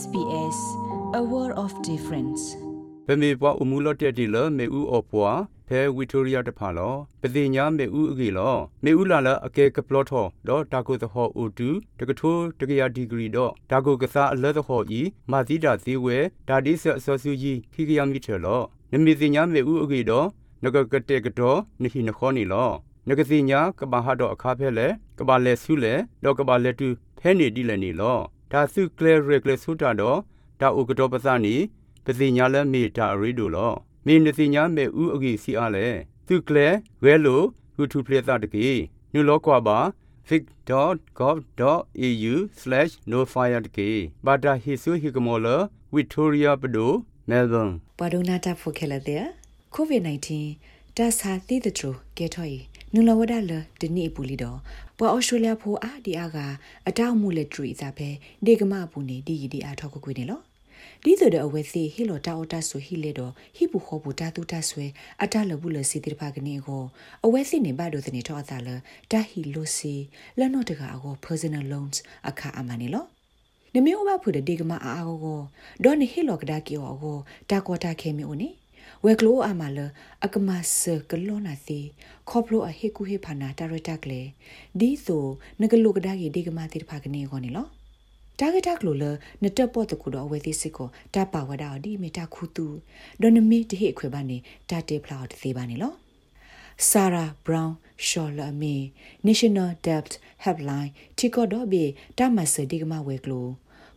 SBS a world of difference ပမေပွားအမှုလော့တက်တီလမေဥအပွားဖဲဝီတိုရီယာတဖာလောပတိညာမေဥအကေလောမေဥလာလအကေကပလော့ထောဒေါ်တာကိုသဟောအိုတူတကထိုးတကရဒီဂရီဒေါ်ဒါကိုကစားအလက်သဟောဤမာသီတာသီဝဲဒါဒီဆအစောစုကြီးခိကရမီထေလောနမီတိညာမေဥအကေဒေါ်နဂကတဲ့ကတော်နိဟိနခောနီလောနဂတိညာကဘာဟာတော့အခါဖဲလေကဘာလဲဆုလေဒေါ်ကဘာလဲတူဖဲနေဒီလည်းနေလော ဒါစုကလဲရကလဲဆုတာတော့ဒါဥကတော့ပစနီပစီညာလဲမေတာအရီတို့လောမေနစီညာမေဥအကြီးစီအားလဲသူကလဲဝဲလိုဟူထူပလက်တာတကေညလောကွာပါ vic.gov.au/nofire တကေဘာတာဟီဆူဟီကမောလဝီတိုရီယာပဒိုမဲလ်ဘန်ပဒုနာတာဖိုခဲလတဲ့ COVID-19 တာစာတိတထရကဲထော် နူလဝဒလဒီနီပူလီတော့ပွာအော်စတြေးလျဖိုအာဒီအာကအတောက်မှုလက်ထရီစားပဲဒေကမပူနေဒီဒီအာထောက်ကွေးနေလောဒီဆိုတဲ့အဝဲစီဟီလိုတာအော်တာဆိုဟီလေတော့ဟီပူခေါ်ပူတာတူတာဆွဲအတလဘူးလစီတိဖာကနေကိုအဝဲစီနေဘဒိုစနေထောအသာလတာဟီလိုစီလနော့တကအကို personal loans အခါအမနေလောနမေအဘဖူတဲ့ဒီကမအာအောကိုဒေါ်နေဟီလိုကဒါကီအောကိုတာကောတာခဲမီအိုနေ ဝဲကလိုအမလအကမဆကလောနာစီခေါပလိုအဟေကူဟေဖာနာတာရတာကလေဒီဆိုနကလိုကဒါကြီးဒီကမတိတဖာကနေခေါနေလောတာဂက်တာကလိုလနတက်ပေါ်တကူတော့ဝဲသိစစ်ကိုတပါဝဒါဒီမီတာခုတူဒိုနမီတဟိခွေပါနေတာတေဖလောက်သေးပါနေလော Sarah Brown Shaw me National Debt Helpline တီကောတော့ဘေတာမဆဒီ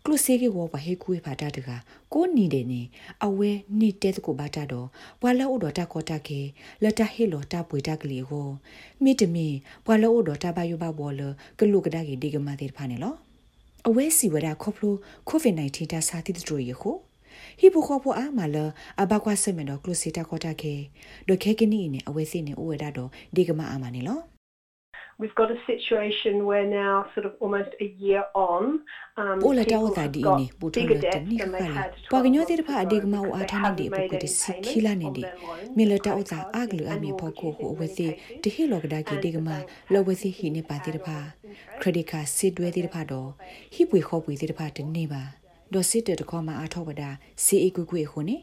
ကမဝဲကလိုကလုစေကေဝဘဟေကူဖာတာတကကိုနီတယ်နေအဝဲနီတဲတကိုဘာတာတော့ဘွာလောဒတာကောတာကေလတာဟေလောတာပွေတာကလေးကိုမိတမီဘွာလောဒတာဘယဘဘောလကလုကဒါကေဒီကမတဲ့ဖာနေလောအဝဲစီဝဒခေါပလိုကိုဗစ် -19 တာစာတိတတို့ရခုဟီပိုခေါပအာမလာအဘကွာဆမနော်ကလုစီတာကောတာကေဒိုခေကနီနေအဝဲစီနေဥဝဒတော့ဒီကမအာမနေလော We've got a situation where now, sort of almost a year on, um, Ola ta ota di ni puto le tani khali. Pa gnyo te pha ade gma o atha ni de pu de sikhila ne de. Me le ta ota aglu ami pho ko ko we se de he lo gda ki de gma lo we se hi ne pa te pha. Credit card စစ်တွဲတဲ့ဖာတော့ဟိပွေခေါ်ပွေတဲ့ဖာတနေပါဒေါ်စစ်တဲ့တခေါ်မှာအားထောပဒါစီအီကွကွေခုန်နေ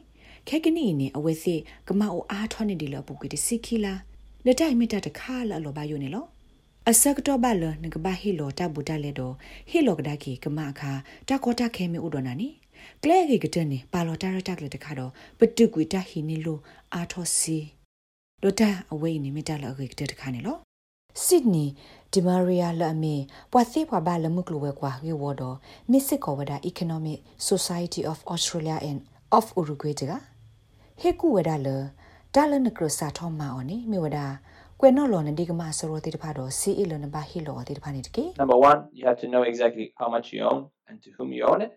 ခဲကနီနေအဝဲစစ်ကမအိုအားထောနေတယ်လို့ပုကွေတစီခီလာလက်တိုင်မီတာတခါလာလောပါယိုနေလော အစကတော့ဘာလနကဘာဟီလိုတာဘူတာလေတော့ဟီလိုကဒါကီကမအခါတာကောတာခဲမီဥဒနာနီကလဲကေကတဲ့နေပါလောတာရတက်လေတခါတော့ပတုကွေတာဟီနီလိုအာထောစီဒိုတာအဝေးနေမီတာလအကေကတဲ့တခါနေလောစစ်ဒနီဒီမာရီယာလအမေပွာသိပွာဘာလမှုကလိုဝဲကွာရေဝတော့မစ်စစ်ကောဝဒါ Economic Society of Australia and of Uruguay တကဟေကူဝဒါလတာလနကရစာထောမာအော်နီမြေဝဒါ ကွယ်နော်လော်နဒီကမဆရောတိတဖာတော့စီအီလောနဘာဟီလောတိတဖာနေတကေ Number one, you have to know exactly how much you own and to whom you own it.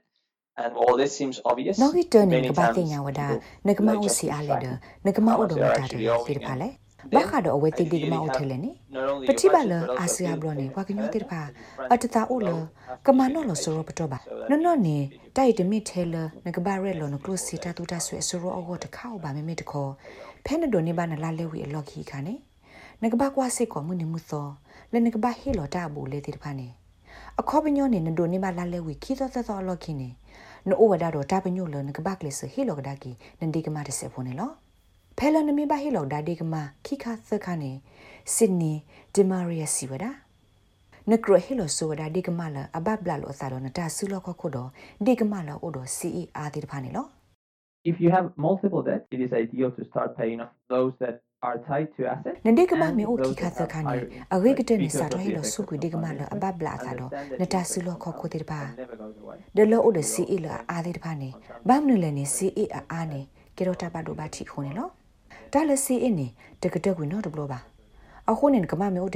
And all this seems obvious. နော်ဟီတန်နေ Many ကဘာ times တင်ညာဝဒါ people နကမ like အို just စီအားလေ track ဒနကမ how အို much ဒမ they're တာတ actually တိ owing တဖာ and လေ then ဘာခါတော့အဝဲတိဒီကမအိုထဲလေနေ not only ပ your တိပါလ budget, but also အာဆီယာဘ feel လောနေဝါကညော prepared တိတဖာ and friends အတတာအိုလ will have ကမနောလ this ဆရောပတော့ပါ so that နော်နော်နေတိုက်တမီထဲလနကဘာရဲလောနကလုစီတာတူတာဆွဲဆရောအောတခါဘာမေမေတခေါ်ဖဲနဒိုနေဘာနလာလေဝီအလော်ခီခါနေ နကဘာကွာစစ်ကောမှုနေမှုသောလနကဘာဟီလောတာဘူးလေတိတဖာနေအခေါ်ပညောနေနဒိုနေဘာလာလေဝီခီသောသောသောလော်ခီနေနိုဝဒါတော့တာပညိုလနကဘာကလစဟီလောကဒါကီနန်ဒီကမာတဆေဖုန်နေလောဖဲလနမီဘာဟီလောဒါဒီကမာခိခါသခါနေဆစ်နီဒီမာရီယာစီဝဒါနကရဟီလောဆိုဒါဒီကမာလာအဘဘလာလောအစာတော့နတာဆူလောခခုတော့ဒီကမာလာအိုတော့စီအီအာဒီတဖာနေလော If you have multiple debt, it is ideal to start paying off those that are tied to assets. နဒီကမာ and မီအိုခိ those ခါ that သ have ခါနေ higher အဝေက interest တဲ့နေ because စာ of တော့ဟီ the လော effects စု of ကွဒီကမာလာအဘဘလာစာတော့ Understand that နတာ you ဆူလောခခုတိတပါ never goes away. ဒလောအိုဒစီအီလာအာဒီတဖာနေဘာမနလဲနေစီအီအာအာနေကေရောတာပါဒိုဘာတီခုန်နေလောဒါလစီအင်းနေတကတက်ဝင်တော့တဘလောပါအခုနေကမမေအို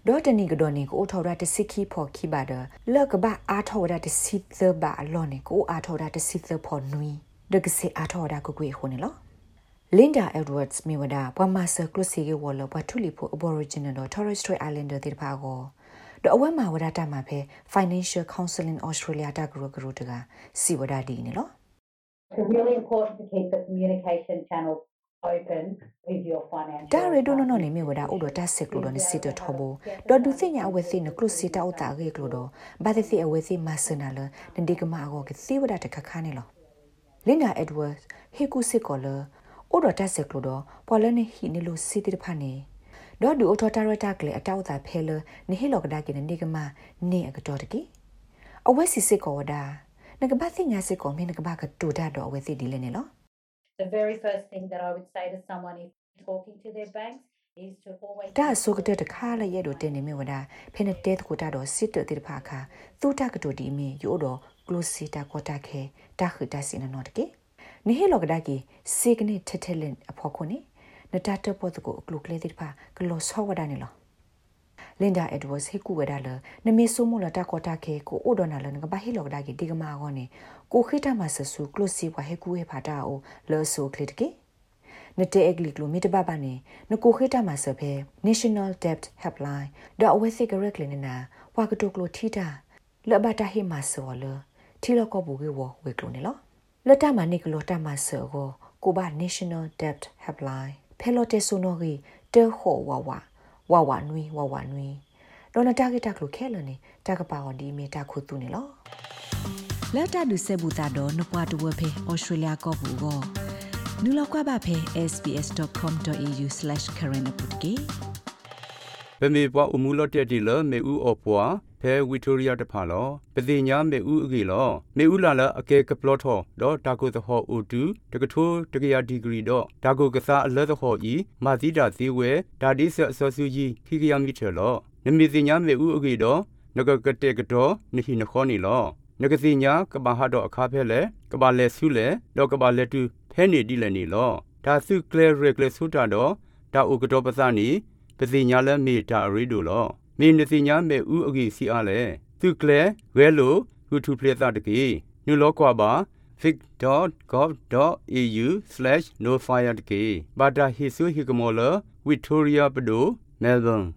ဒစီဒစီအီမီထောအမလာကရဒစီနေကေမစစ်တနီနေနကမကအိုထောဝဒတစီတပါဒေါ်တနီကဒေါ်နီကိုထောရတစီခီဖော်ခီပါဒလောက်ကဘာအာထောရတစီသဘာအလောနေကိုအာထောရတစီသဖော်နွီဒကစီအာထောရကိုကိုခုန်နေလော Linda Edwards မြေဝဒဘွာမာဆာကလုစီကေဝလဘွာထူလီဖို Aboriginal တော့ Torres Strait Islander တိတဖာကိုတော့အဝဲမှာဝဒတာမှာဖဲ Financial Counseling Australia တကရကရတကစီဝဒဒီနေလို့ It's really important to keep the communication channels open with your financial ဒါရီဒိုနိုနိုနေမြေဝဒါဥဒတာစစ်ကလိုဒနေစစ်တထဘောဒေါ်ဒူသိညာအဝဲသိနကလုစီတာဥတာရေကလိုဒဘာသိအဝဲသိမဆနာလနဒီကမာအောကသိဝဒတခခါနေလောလင်နာအက်ဒဝတ်ဟေကူစစ်ကောလဥဒတာစစ်ကလိုဒပေါ်လနေဟီနေလိုစီတိဖာနေဒေါ်ဒူအထတာရတာကလေအတောက်တာဖဲလနေဟီလောကဒါကိနေကမာနေအကတော်တကီအဝဲစီစစ်ကောဝဒါနကဘာသိညာစစ်ကောမင်းနကဘာကတူဒါတော့အဝဲသိဒီလေနေလော The very first thing that I would say to someone if talking to their banks is to always ဒါဆိုကတဲ့တခါလည်းရဲ့တော့တင်နေမြဝဒဖိနေတဲတကူတာတော့စစ်တဲ့တိဖာခါသူတကတိုဒီမီရိုတော့ကလိုစီတာကောတာခဲတာခတာစင်နော်တကေနေဟေလောကဒါကီစေကနေထထလင်အဖို့ခုနေနတတပေါ်တကိုကလုကလေတိဖာကလောဆောဝဒနေလော လင်ဒါအက်ဒဝတ်ဟေကူဝဒါလနမေဆိုမလတာကောတာခဲကိုအိုဒနာလနကဘာဟေလောကဒါကီဒီကမာကောနေကိုခိတမဆဆူကလိုစီဝဟေကူဟေဖာတာအိုလောဆိုကလစ်ကေနတဲ့အဂလီကလိုမီတဘဘာနေနကိုခိတမဆဖဲ National Debt Helpline ဒါအဝဲစိကရက်လနေနာဝါကတိုကလိုထီတာလဘတာဟိမဆောလထီလကောဘူကေဝဝေကလိုနေလောလတမနိကလိုတမဆောကိုကိုဘာ National Debt Helpline ဖဲလိုတေဆိုနိုရီတေဟောဝဝ ဝဝနွီဝဝနွီဒေါ်နတာဂက်တာကလိုခဲလနေတာကပါအော်ဒီမီတာခုတူနေလောလက်တာဒုစေဘူတာတော့နပွားတဝဖေဩစတြေးလျကောဘူကိုနူလောက်ကွာပါဖေ sbs.com.au/current update ပမေပွားအမှုလော့တက်တီလမေဥအော်ပွား ဖဲဝီတိုရီယာတဖာလောပတိညာမေဥအကေလောမေဥလာလအကေကပလော့ထောဒေါ်တာကိုသဟောအိုတူတကထိုးတကရာဒီဂရီတော့ဒါကိုကစားအလဲသဟောဤမာသီတာသေးဝဲဒါဒီဆအစောစုကြီးခိကရမီထေလောနမေတိညာမေဥအကေတော့နဂကတဲ့ကတော့နိဟိနခောနီလောနဂစီညာကဘာဟာတော့အခါဖဲလေကဘာလဲဆုလေတော့ကဘာလဲတူဖဲနေတိလည်းနေလောဒါစုကလေရကလေဆုတာတော့ဒါဥကတော့ပစနီပစီညာလဲမေတာရီတို့လော မင်းနစီညာမေဥအကြီးစီအားလဲသူကလေဝဲလိုဟူထူပလက်တာတကေနုလောကွာပါ vic.gov.au/nofire တကေဘာတာဟီဆူဟီကမောလ Victoria ပဒို Melbourne